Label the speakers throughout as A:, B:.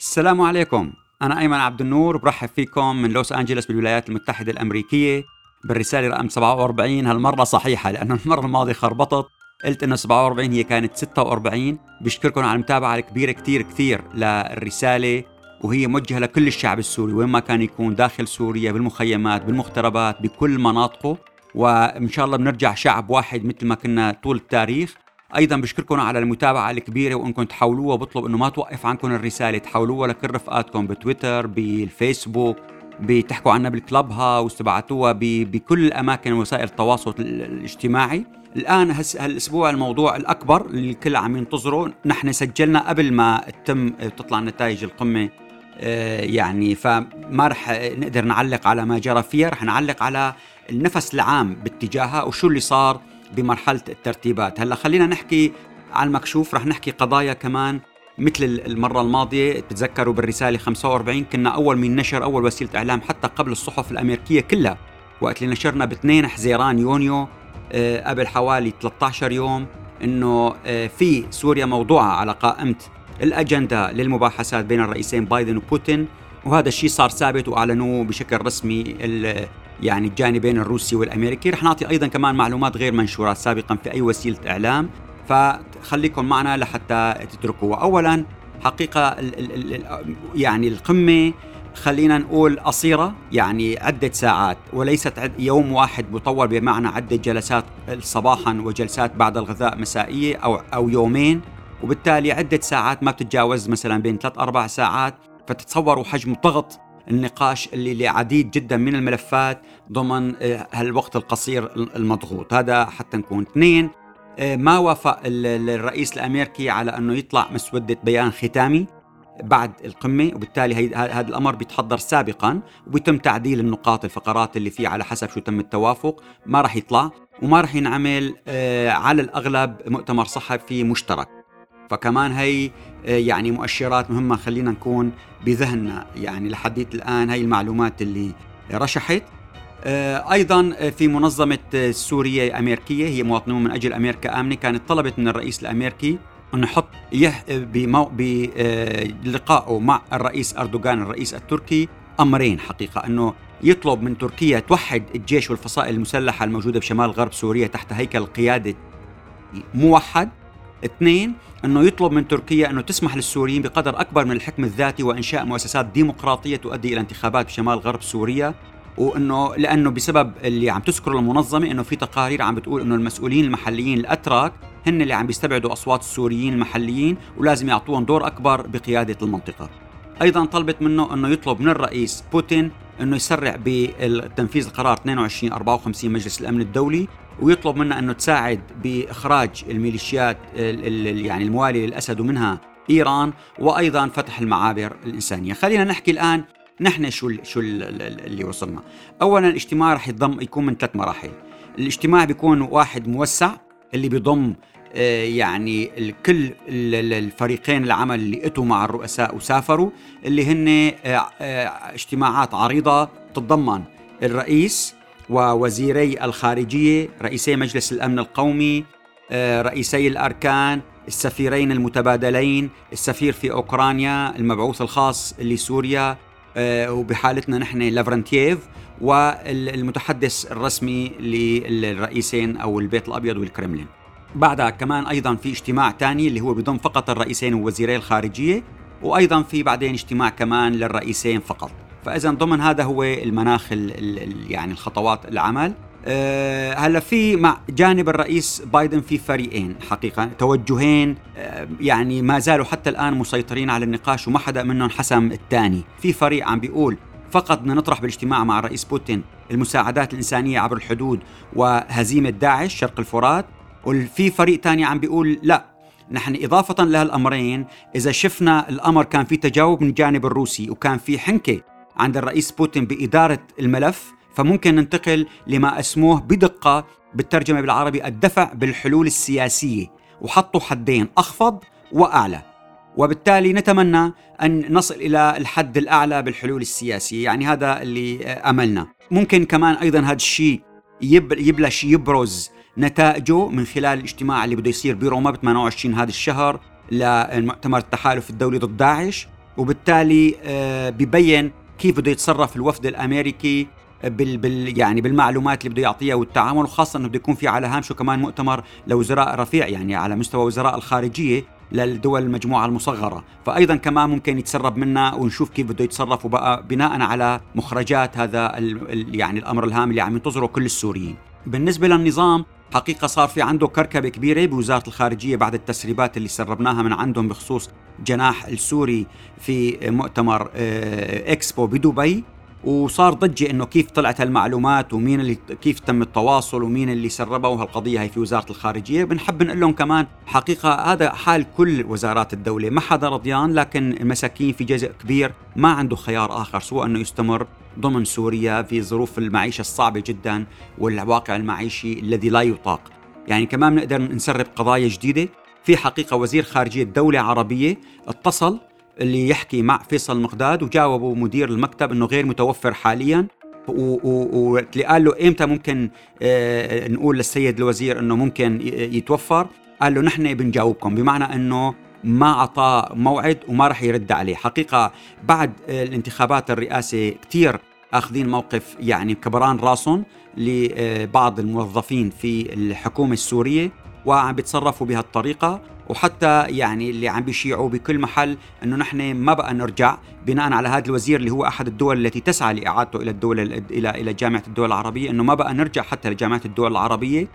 A: السلام عليكم. أنا أيمن عبد النور برحب فيكم من لوس أنجلوس بالولايات المتحدة الأمريكية. بالرسالة رقم 47 هالمرة صحيحة؟ لأنه المرة الماضية خربطت. قلت إنه 47 هي كانت 46 بشكركم على المتابعة الكبيرة كثير كثير للرسالة وهي موجهة لكل الشعب السوري وين ما كان يكون داخل سوريا بالمخيمات بالمغتربات بكل مناطقه. وإن شاء الله بنرجع شعب واحد مثل ما كنا طول التاريخ. أيضا بشكركم على المتابعة الكبيرة وانكم تحولوها بطلب إنه ما توقف عنكم الرسالة تحولوها لكل رفقاتكم بتويتر بالفيسبوك بتحكوا عنها بالكلب هاوس تبعتوها بكل الأماكن وسائل التواصل الاجتماعي. الآن هالأسبوع الموضوع الأكبر اللي الكل عم ينتظره. نحن سجلنا قبل ما تتم تطلع نتائج القمة آه، يعني فما رح نقدر نعلق على ما جرى فيها. رح نعلق على النفس العام باتجاهها وشو اللي صار بمرحلة الترتيبات. هلأ خلينا نحكي على المكشوف رح نحكي قضايا كمان مثل المرة الماضية. بتذكروا بالرسالة 45 كنا أول من نشر أول وسيلة إعلام حتى قبل الصحف الأمريكية كلها. وقت اللي نشرنا ب 2 حزيران يونيو آه، قبل حوالي 13 يوم إنه آه، في سوريا موضوعة على قائمة الأجندة للمباحثات بين الرئيسين بايدن وبوتين. وهذا الشيء صار ثابت وأعلنوه بشكل رسمي يعني الجانبين الروسي والأمريكي. رح نعطي أيضا كمان معلومات غير منشوره سابقا في أي وسيلة إعلام. فخليكم معنا لحتى تدركوا اولا حقيقة ال ال ال يعني القمة خلينا نقول قصيرة يعني عدة ساعات وليست عد يوم واحد مطول بمعنى عدة جلسات صباحا وجلسات بعد الغذاء مسائية أو أو يومين. وبالتالي عدة ساعات ما بتتجاوز مثلا بين ثلاث أربع ساعات فتتصوروا حجم الضغط النقاش اللي لعديد جدا من الملفات ضمن آه، هالوقت القصير المضغوط. هذا حتى نكون اثنين. آه، ما وافق الرئيس الأمريكي على أنه يطلع مسودة بيان ختامي بعد القمة وبالتالي هذا الأمر بيتحضر سابقا وبيتم تعديل النقاط الفقرات اللي فيه على حسب شو تم التوافق. ما راح يطلع وما راح ينعمل آه، على الأغلب مؤتمر صحفي مشترك. فكمان هي آه، يعني مؤشرات مهمة خلينا نكون بذهننا. يعني لحديت الآن هي المعلومات اللي رشحت. آه، أيضا في منظمة سورية أمريكية هي مواطنون من أجل أمريكا آمنة كانت طلبت من الرئيس الأمريكي انه يحط يح بلقائه آه، مع الرئيس أردوغان الرئيس التركي أمرين حقيقة. أنه يطلب من تركيا توحد الجيش والفصائل المسلحة الموجودة بشمال غرب سوريا تحت هيكل قيادة موحد. اثنين أنه يطلب من تركيا أنه تسمح للسوريين بقدر أكبر من الحكم الذاتي وإنشاء مؤسسات ديمقراطية تؤدي إلى انتخابات بشمال غرب سوريا وأنه لأنه بسبب اللي عم تذكر المنظمة أنه في تقارير عم بتقول أنه المسؤولين المحليين الأتراك هن اللي عم بيستبعدوا أصوات السوريين المحليين ولازم يعطوهم دور أكبر بقيادة المنطقة. أيضا طلبت منه أنه يطلب من الرئيس بوتين أنه يسرع بتنفيذ القرار 2254 مجلس الأمن الدولي ويطلب منا انه تساعد بإخراج الميليشيات يعني المواليه للأسد ومنها إيران وأيضا فتح المعابر الإنسانية، خلينا نحكي الآن نحن شو شو اللي وصلنا. اولا الاجتماع رح يضم يكون من ثلاث مراحل. الاجتماع بيكون واحد موسع اللي بيضم آه، يعني كل الفريقين العمل اللي إتوا مع الرؤساء وسافروا اللي هن آه، آه، اجتماعات عريضة تتضمن الرئيس ووزيري الخارجية رئيسي مجلس الأمن القومي رئيسي الأركان السفيرين المتبادلين السفير في أوكرانيا المبعوث الخاص لسوريا وبحالتنا نحن لافرنتييف والمتحدث الرسمي للرئيسين أو البيت الأبيض والكرملين. بعدها كمان أيضا في اجتماع ثاني اللي هو بضم فقط الرئيسين ووزيري الخارجية وأيضا في بعدين اجتماع كمان للرئيسين فقط. فإذا ضمن هذا هو المناخ ال ال يعني الخطوات العمل. أه هلا في مع جانب الرئيس بايدن في فريقين حقيقة توجهين أه يعني ما زالوا حتى الآن مسيطرين على النقاش وما حدا منهم حسم الثاني. في فريق عم بيقول فقط بدنا نطرح بالاجتماع مع الرئيس بوتين المساعدات الإنسانية عبر الحدود وهزيمة داعش شرق الفرات وفي فريق تاني عم بيقول لا نحن إضافة لهالأمرين إذا شفنا الأمر كان في تجاوب من الجانب الروسي وكان في حنكة. عند الرئيس بوتين بإدارة الملف فممكن ننتقل لما أسموه بدقة بالترجمة بالعربي الدفع بالحلول السياسية وحطوا حدين أخفض وأعلى. وبالتالي نتمنى أن نصل إلى الحد الأعلى بالحلول السياسية يعني هذا اللي أملنا. ممكن كمان أيضا هذا الشيء يبلش يبرز نتائجه من خلال الاجتماع اللي بده يصير بروما ب 28 هذا الشهر لمؤتمر التحالف الدولي ضد داعش وبالتالي آه، ببين كيف بده يتصرف الوفد الأمريكي بال, بال يعني بالمعلومات اللي بده يعطيها والتعامل وخاصة إنه بده يكون في على هامشه كمان مؤتمر لوزراء رفيع يعني على مستوى وزراء الخارجية للدول المجموعة المصغرة. فأيضا كمان ممكن يتسرب منا ونشوف كيف بده يتصرف وبقى بناء على مخرجات هذا يعني الأمر الهام اللي عم ينتظره كل السوريين. بالنسبة للنظام حقيقة صار في عنده كركبة كبيرة بوزارة الخارجية بعد التسريبات اللي سربناها من عندهم بخصوص جناح السوري في مؤتمر آه، إكسبو بدبي. وصار ضجة إنه كيف طلعت هالمعلومات ومين اللي كيف تم التواصل ومين اللي سربها وهالقضية هي في وزارة الخارجية. بنحب نقول لهم كمان حقيقة هذا حال كل وزارات الدولة. ما حدا رضيان لكن المساكين في جزء كبير ما عنده خيار آخر سوى إنه يستمر ضمن سوريا في ظروف المعيشة الصعبة جدا والواقع المعيشي الذي لا يطاق. يعني كمان بنقدر نسرب قضايا جديدة. في حقيقة وزير خارجية دوله عربية اتصل اللي يحكي مع فيصل المقداد وجاوبوا مدير المكتب إنه غير متوفر حاليا. واللي قال له إمتى ممكن آه، نقول للسيد الوزير إنه ممكن يتوفر؟ قال له نحن بنجاوبكم بمعنى إنه ما أعطى موعد وما رح يرد عليه. حقيقة بعد الانتخابات الرئاسة كثير أخذين موقف يعني كبران راسهم لبعض الموظفين في الحكومة السورية وعم بيتصرفوا بهالطريقة. وحتى يعني اللي عم بيشيعوا بكل محل إنه نحن ما بقى نرجع بناء على هذا الوزير اللي هو أحد الدول التي تسعى لإعادته إلى الدول إلى إلى جامعة الدول العربية إنه ما بقى نرجع حتى لجامعة الدول العربية.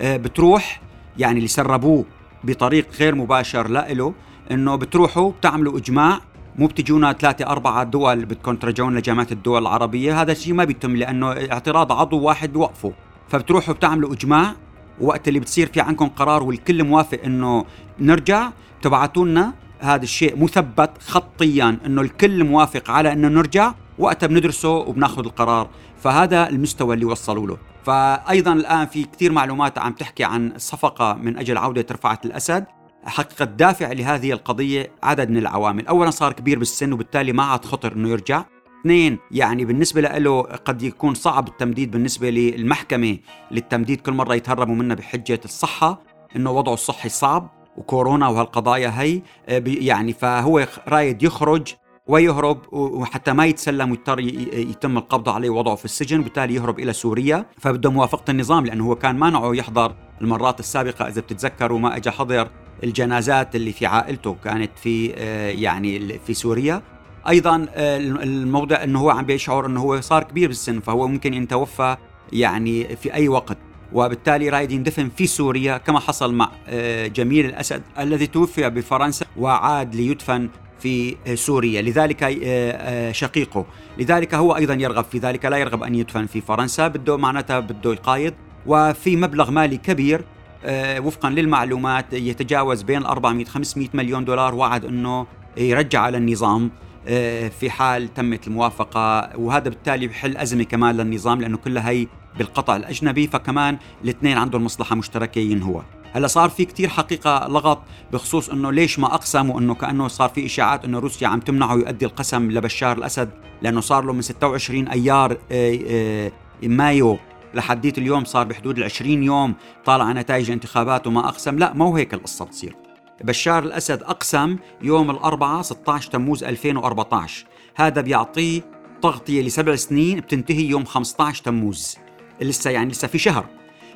A: آه، بتروح يعني اللي سربوه بطريق غير مباشر لإله إنه بتروحوا بتعملوا إجماع مو بتجونا ثلاثة أربعة دول بدكم ترجعون لجامعة الدول العربية هذا الشيء ما بيتم لأنه اعتراض عضو واحد بوقفه. فبتروحوا بتعملوا إجماع وقت اللي بتصير في عندكم قرار والكل موافق إنه نرجع تبعتوا لنا هذا الشيء مثبت خطيا إنه الكل موافق على إنه نرجع وقتها بندرسه وبناخذ القرار. فهذا المستوى اللي وصلوا له. فايضا الآن في كثير معلومات عم تحكي عن صفقة من أجل عودة رفعت الأسد. حقيقة الدافع لهذه القضية عدد من العوامل. أولا صار كبير بالسن وبالتالي ما عاد خطر أنه يرجع. اثنين يعني بالنسبة له قد يكون صعب التمديد بالنسبة للمحكمة للتمديد كل مرة يتهربوا منها بحجة الصحة إنه وضعه الصحي صعب وكورونا وهالقضايا هي آه، يعني فهو رايد يخرج ويهرب وحتى ما يتسلم ويضطر يتم القبض عليه ووضعه في السجن وبالتالي يهرب إلى سوريا. فبده موافقة النظام لأنه هو كان مانعه يحضر المرات السابقة إذا بتتذكروا ما اجى حضر الجنازات اللي في عائلته كانت في آه، يعني في سوريا. أيضا آه، الموضع انه هو عم بيشعر إنه هو صار كبير بالسن فهو ممكن يتوفى يعني في أي وقت. وبالتالي رايد يندفن في سوريا كما حصل مع آه، جميل الأسد الذي توفي بفرنسا وعاد ليدفن في سوريا. لذلك شقيقه. لذلك هو أيضا يرغب في ذلك لا يرغب أن يدفن في فرنسا بده معناتها بده يقايض. وفي مبلغ مالي كبير آه، وفقا للمعلومات يتجاوز بين 400 500 مليون دولار وعد إنه يرجع على النظام. آه، في حال تمت الموافقة وهذا بالتالي بحل أزمة كمان للنظام لأنه كلها هي بالقطع الأجنبي فكمان الاثنين عندهم مصلحة مشتركة ينهوها هلأ صار في كتير حقيقة لغط بخصوص إنه ليش ما اقسم وانه كأنه صار في إشاعات إنه روسيا عم تمنعه يؤدي القسم لبشار الأسد لأنه صار له من 26 أيار آه، مايو لحديت اليوم صار بحدود ال 20 يوم طالع نتائج الانتخابات وما أقسم. لا ما هو هيك القصة بتصير. بشار الأسد أقسم يوم الأربعاء 16 تموز 2014 هذا بيعطيه تغطية لسبع سنين بتنتهي يوم 15 تموز. لسه يعني لسه في شهر.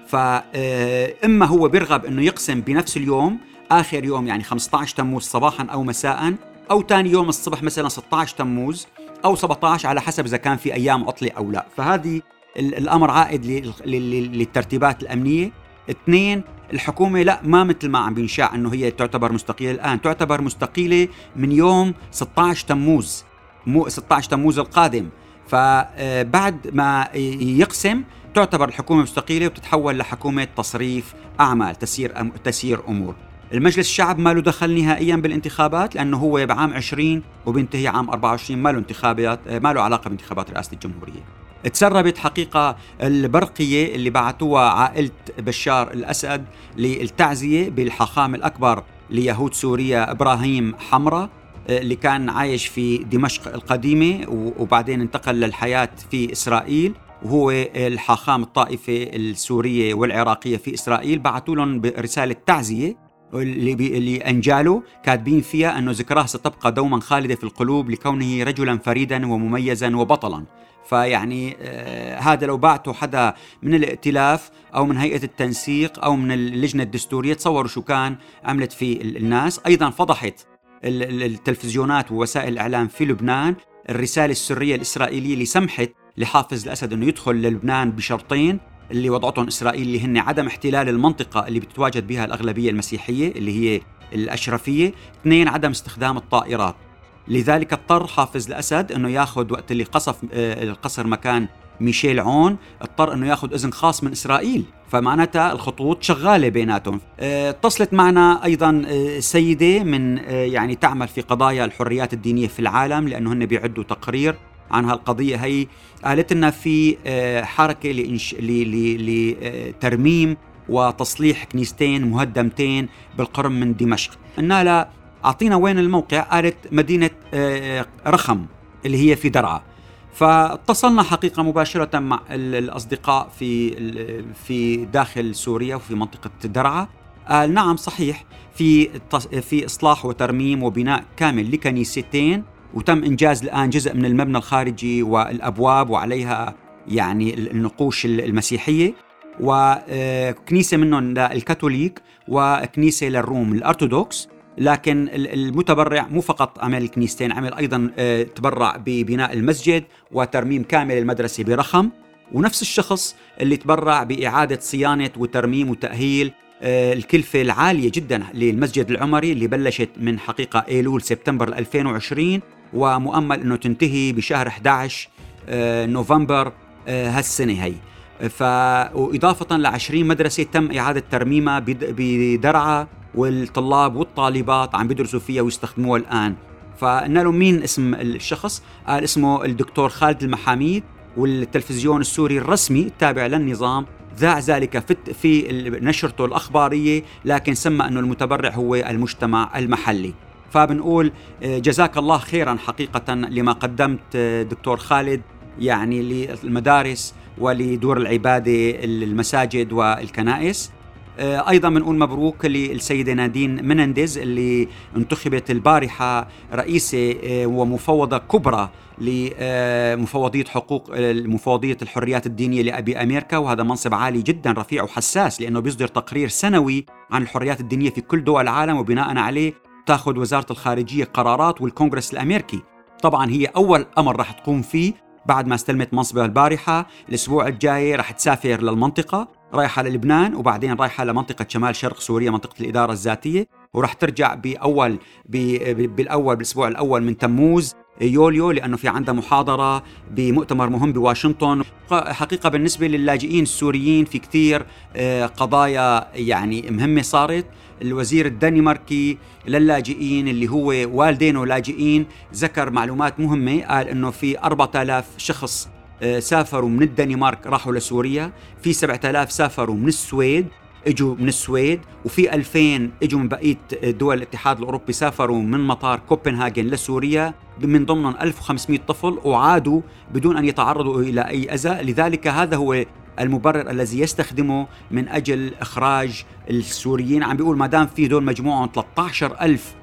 A: فاما هو بيرغب إنه يقسم بنفس اليوم آخر يوم يعني 15 تموز صباحا أو مساء أو ثاني يوم الصبح مثلا 16 تموز أو 17 على حسب إذا كان في أيام عطله أو لا. فهذه الأمر عائد للترتيبات الأمنية. اثنين الحكومة لا ما مثل ما عم بينشاع إنه هي تعتبر مستقيلة الآن. تعتبر مستقيلة من يوم 16 تموز مو 16 تموز القادم. فبعد ما يقسم تعتبر الحكومة مستقيلة وبتتحول لحكومة تصريف أعمال تسيير تسيير أمور. المجلس الشعب ما له دخل نهائيا بالانتخابات لأنه هو بعام 20 وبينتهي عام 24 ما له انتخابات ما له علاقة بانتخابات رئاسة الجمهورية. تسربت حقيقة البرقية اللي بعثوها عائلة بشار الأسد للتعزية بالحاخام الأكبر ليهود سوريا إبراهيم حمرة اللي كان عايش في دمشق القديمة وبعدين انتقل للحياة في إسرائيل. وهو الحاخام الطائفة السورية والعراقية في إسرائيل. بعثوا لهم برسالة تعزية اللي, بي اللي انجاله كاتبين فيها أنه ذكراه ستبقى دوما خالدة في القلوب لكونه رجلا فريدا ومميزا وبطلا. فيعني آه هذا لو بعته حدا من الائتلاف أو من هيئة التنسيق أو من اللجنة الدستورية تصوروا شو كان عملت فيه الناس. أيضا فضحت التلفزيونات ووسائل الإعلام في لبنان. الرسالة السرية الإسرائيلية اللي سمحت لحافظ الأسد إنه يدخل للبنان بشرطين اللي وضعتهم إسرائيل اللي هن عدم احتلال المنطقة اللي بتتواجد بها الأغلبية المسيحية اللي هي الأشرفية، اثنين عدم استخدام الطائرات. لذلك اضطر حافظ الأسد إنه ياخذ وقت اللي قصف آه، القصر مكان ميشيل عون اضطر إنه ياخذ إذن خاص من إسرائيل فمعناتها الخطوط شغالة بيناتهم. آه، اتصلت معنا أيضا آه، سيدة من يعني تعمل في قضايا الحريات الدينية في العالم لأنه هن بيعدوا تقرير عن هالقضية. هي قالت لنا في حركة لإنش... لترميم وتصليح كنيستين مهدمتين بالقرب من دمشق. قلنا لها أعطينا وين الموقع؟ قالت مدينة آه، رخم اللي هي في درعا. فاتصلنا حقيقة مباشرة مع الأصدقاء في في داخل سوريا وفي منطقة درعا. قال نعم صحيح. في في إصلاح وترميم وبناء كامل لكنيستين وتم إنجاز الآن جزء من المبنى الخارجي والأبواب وعليها يعني النقوش المسيحية. وكنيسة منهم للكاثوليك وكنيسة للروم الأرثوذكس. لكن المتبرع مو فقط عمل الكنيستين عمل أيضا آه، تبرع ببناء المسجد وترميم كامل المدرسة برخم. ونفس الشخص اللي تبرع بإعادة صيانة وترميم وتأهيل آه، الكلفة العالية جدا للمسجد العمري اللي بلشت من حقيقة إيلول سبتمبر 2020 ومؤمل إنه تنتهي بشهر 11 آه، نوفمبر هالسنة هي. ف وإضافة ل 20 مدرسة تم إعادة ترميمها بدرعا. والطلاب والطالبات عم بيدرسوا فيها ويستخدموها الآن. فقلنا له مين اسم الشخص؟ قال اسمه الدكتور خالد المحاميد والتلفزيون السوري الرسمي التابع للنظام. ذاع ذلك في نشرته الأخبارية لكن سمى أنه المتبرع هو المجتمع المحلي. فبنقول آه، جزاك الله خيرا حقيقة لما قدمت آه، دكتور خالد يعني للمدارس ولدور العبادة المساجد والكنائس. أيضا بنقول مبروك للسيدة نادين منندز اللي انتخبت البارحة رئيسة ومفوضة كبرى لمفوضية حقوق مفوضية الحريات الدينية بامريكا وهذا منصب عالي جدا رفيع وحساس لأنه بيصدر تقرير سنوي عن الحريات الدينية في كل دول العالم. وبناء عليه تأخذ وزارة الخارجية قرارات والكونغرس الامريكي طبعا هي أول أمر راح تقوم فيه بعد ما استلمت منصبها البارحة. الأسبوع الجاي راح تسافر للمنطقة. رايحة للبنان وبعدين رايحة لمنطقه شمال شرق سوريا منطقة الإدارة الذاتية وراح ترجع باول بالاول بالأسبوع الأول من تموز يوليو لأنه في عندها محاضرة بمؤتمر مهم بواشنطن. حقيقة بالنسبة للاجئين السوريين في كثير آه، قضايا يعني مهمة صارت. الوزير الدنماركي للاجئين اللي هو والدينه لاجئين ذكر معلومات مهمة قال إنه في 4000 شخص سافروا من الدنمارك راحوا لسوريا. في 7000 سافروا من السويد إجوا من السويد. وفي 2000 إجوا من بقية دول الاتحاد الأوروبي سافروا من مطار كوبنهاجن لسوريا. من ضمنهم 1500 طفل وعادوا بدون أن يتعرضوا إلى أي اذى لذلك هذا هو المبرر الذي يستخدمه من أجل إخراج السوريين. عم بيقول ما دام في دول مجموعهم 13000 آه،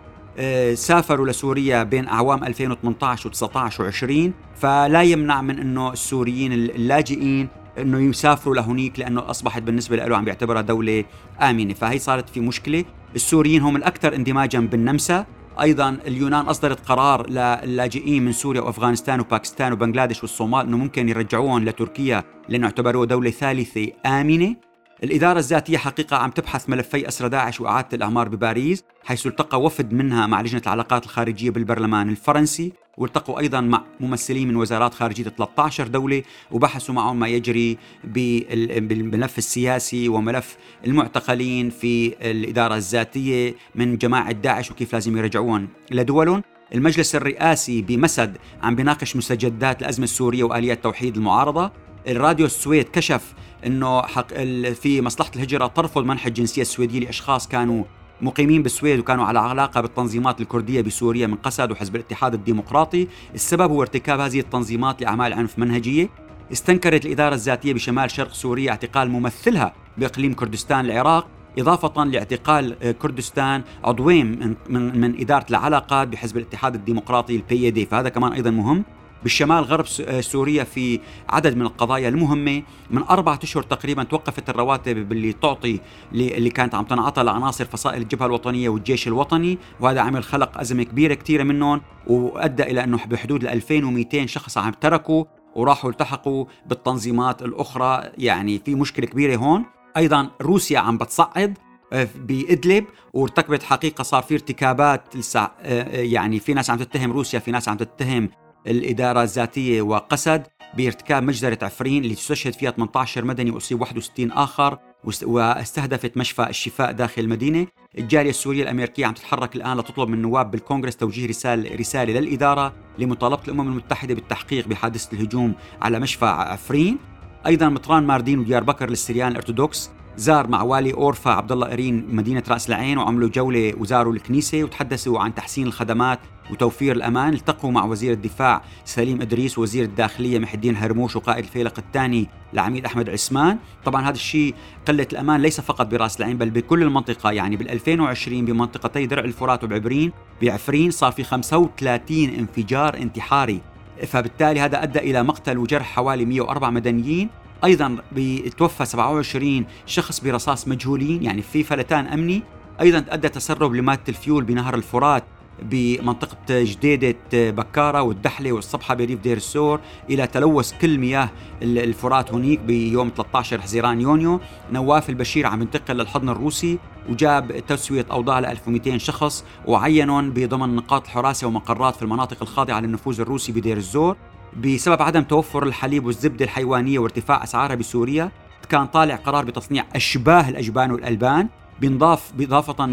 A: سافروا لسوريا بين أعوام 2018 و19 و20 فلا يمنع من إنه السوريين اللاجئين إنه يسافروا لهونيك لأنه أصبحت بالنسبة له عم بيعتبرها دولة آمنة. فهي صارت في مشكلة. السوريين هم الأكثر اندماجا بالنمسا. أيضا اليونان أصدرت قرار للاجئين من سوريا وأفغانستان وباكستان وبنغلاديش والصومال إنه ممكن يرجعوهم لتركيا لأنه اعتبروه دولة ثالثة آمنة. الإدارة الذاتية حقيقة عم تبحث ملفي أسرى داعش وإعادة الأعمار بباريس حيث التقى وفد منها مع لجنة العلاقات الخارجية بالبرلمان الفرنسي والتقوا أيضا مع ممثلين من وزارات خارجية 13 دولة وبحثوا معهم ما يجري بالملف السياسي وملف المعتقلين في الإدارة الذاتية من جماعة داعش وكيف لازم يرجعون لدولهم. المجلس الرئاسي بمسد عم بيناقش مستجدات الأزمة السورية وآليات توحيد المعارضة. الراديو السويد كشف إنه حق في مصلحة الهجرة ترفض منح الجنسية السويدية لأشخاص كانوا مقيمين بالسويد وكانوا على علاقة بالتنظيمات الكردية بسوريا من قسد وحزب الاتحاد الديمقراطي. السبب هو ارتكاب هذه التنظيمات لأعمال عنف منهجية. استنكرت الإدارة الذاتية بشمال شرق سوريا اعتقال ممثلها بإقليم كردستان العراق إضافة لاعتقال كردستان عضوين من, من, من إدارة العلاقات بحزب الاتحاد الديمقراطي البي دي فهذا كمان أيضا مهم. بالشمال غرب سوريا في عدد من القضايا المهمة. من أربعة أشهر تقريبا توقفت الرواتب اللي تعطي اللي كانت عم تنعطى لعناصر فصائل الجبهة الوطنية والجيش الوطني وهذا عمل خلق أزمة كبيرة كثيرة منهم وأدى إلى أنه بحدود ال 2200 شخص عم تركوا وراحوا التحقوا بالتنظيمات الأخرى. يعني في مشكلة كبيرة هون. أيضا روسيا عم بتصعد آه، بإدلب وارتكبت حقيقة صار في ارتكابات آه، آه، يعني في ناس عم تتهم روسيا في ناس عم تتهم الإدارة الذاتية وقسد بارتكاب مجزرة عفرين اللي استشهد فيها 18 مدني وأصيب 61 آخر واستهدفت مشفى الشفاء داخل المدينة. الجالية السورية الأمريكية عم تتحرك الآن لتطلب من نواب بالكونغرس توجيه رسالة, رسالة للإدارة لمطالبة الأمم المتحدة بالتحقيق بحادثة الهجوم على مشفى عفرين. أيضا مطران ماردين وديار بكر للسريان الأرثوذكس زار مع والي أورفا عبد الله قرين مدينة رأس العين وعملوا جولة وزاروا الكنيسة وتحدثوا عن تحسين الخدمات وتوفير الأمان. التقوا مع وزير الدفاع سليم إدريس ووزير الداخلية محي الدين هرموش وقائد الفيلق الثاني العميد أحمد عثمان. طبعا هذا الشيء قلة الأمان ليس فقط برأس العين بل بكل المنطقة. يعني بال 2020 بمنطقتي درع الفرات وبعبرين بعفرين صار في 35 انفجار انتحاري. فبالتالي هذا أدى إلى مقتل وجرح حوالي 104 مدنيين. أيضا بتوفى 27 شخص برصاص مجهولين يعني في فلتان أمني. أيضا أدى تسرب لمادة الفيول بنهر الفرات. بمنطقة جديدة بكارة والدحلة والصبحة بريف دير الزور إلى تلوث كل مياه الفرات هنيك بيوم 13 حزيران يونيو. نواف البشير عم ينتقل للحضن الروسي وجاب تسوية أوضاع ل 1200 شخص وعينهم بضمن نقاط الحراسة ومقرات في المناطق الخاضعة للنفوذ الروسي بدير الزور. بسبب عدم توفر الحليب والزبدة الحيوانية وارتفاع أسعارها بسوريا كان طالع قرار بتصنيع أشباه الأجبان والألبان. بينضاف إضافة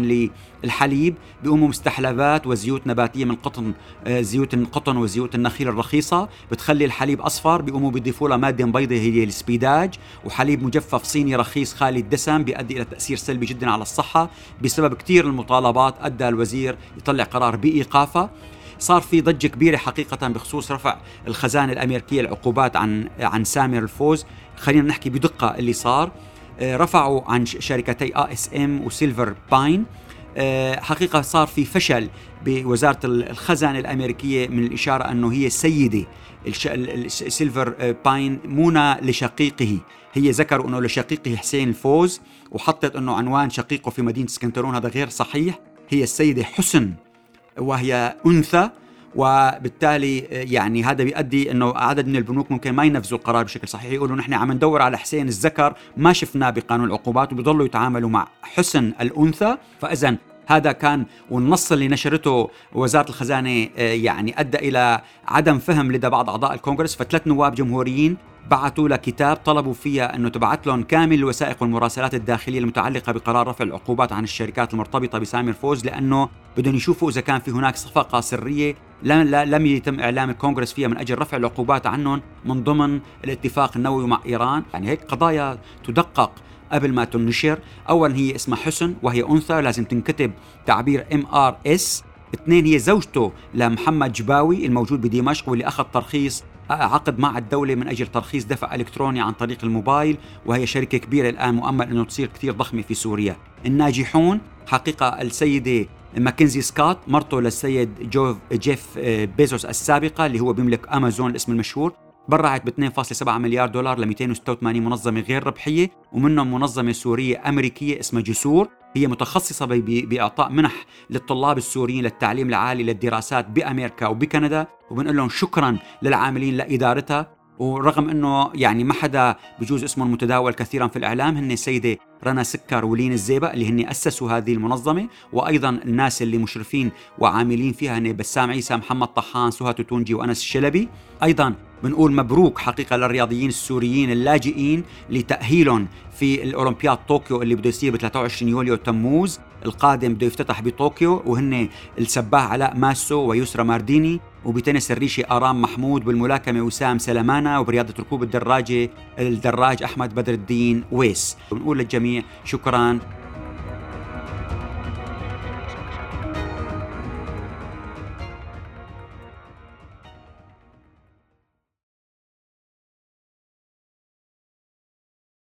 A: للحليب بيقوموا مستحلبات وزيوت نباتية من قطن آه، زيوت القطن وزيوت النخيل الرخيصة. بتخلي الحليب أصفر بيقوموا بيضيفوا له مادة بيضاء هي السبيداج. وحليب مجفف صيني رخيص خالي الدسم بيؤدي إلى تأثير سلبي جدا على الصحة. بسبب كثير المطالبات أدى الوزير يطلع قرار بإيقافها صار في ضجة كبيرة حقيقة بخصوص رفع الخزانة الأمريكية العقوبات عن عن سامر الفوز. خلينا نحكي بدقة اللي صار. رفعوا عن شركتي ASM و Silver Pine آه، حقيقة صار في فشل بوزارة الخزانة الأمريكية من الإشارة أنه هي سيدة سيلفر آه، باين منى لشقيقه. هي ذكروا أنه لشقيقه حسين الفوز وحطت أنه عنوان شقيقه في مدينة اسكندرون هذا غير صحيح. هي السيدة حسن وهي أنثى. وبالتالي يعني هذا بيؤدي إنه عدد من البنوك ممكن ما ينفذوا القرار بشكل صحيح. يقولوا نحن عم ندور على حسين الذكر ما شفناه بقانون العقوبات وبيضلوا يتعاملوا مع حسن الأنثى. فاذا هذا كان والنص اللي نشرته وزارة الخزانة آه، يعني أدى إلى عدم فهم لدى بعض أعضاء الكونغرس. فثلاث نواب جمهوريين بعثوا له كتاب طلبوا فيها إنه تبعت لهم كامل الوثائق والمراسلات الداخلية المتعلقة بقرار رفع العقوبات عن الشركات المرتبطة بسامر فوز لأنه بدهم يشوفوا إذا كان في هناك صفقة سرية لم, يتم إعلام الكونغرس فيها من أجل رفع العقوبات عنهم من ضمن الاتفاق النووي مع إيران، يعني هيك قضايا تدقق قبل ما تنشر، اولا هي اسمها حسن وهي أنثى لازم تنكتب تعبير MRS. اثنين هي زوجته لمحمد جباوي الموجود بدمشق واللي أخذ ترخيص عقد مع الدولة من أجل ترخيص دفع إلكتروني عن طريق الموبايل. وهي شركة كبيرة الآن مؤمل أنه تصير كثير ضخمة في سوريا. الناجحون حقيقة السيدة ماكنزي سكوت مرته للسيد جوف جيف آه، بيزوس السابقة اللي هو بيملك أمازون الاسم المشهور. برعت ب 2.7 مليار دولار ل 286 منظمة غير ربحية ومنهم منظمة سورية أمريكية اسمها جسور. هي متخصصة بإعطاء منح للطلاب السوريين للتعليم العالي للدراسات بأمريكا وبكندا. وبنقول لهم شكرا للعاملين لإدارتها. ورغم إنه يعني ما حدا بجوز اسمه المتداول كثيرا في الإعلام هن السيدة رنا سكر ولين الزيبق اللي هن أسسوا هذه المنظمة وأيضا الناس اللي مشرفين وعاملين فيها هن بسام عيسى محمد طحان سهى توتونجي وأنس الشلبي. أيضا بنقول مبروك حقيقة للرياضيين السوريين اللاجئين لتأهيلهم في الأولمبياد طوكيو اللي بده يصير ب 23 يوليو تموز. القادم بده يفتتح بطوكيو وهن السباح علاء ماسو ويسرى مارديني. وبتنس الريشي آرام محمود بالملاكمة وسام سلمانة وبرياضة ركوب الدراجة الدراج أحمد بدر الدين ويس. بنقول للجميع شكرا.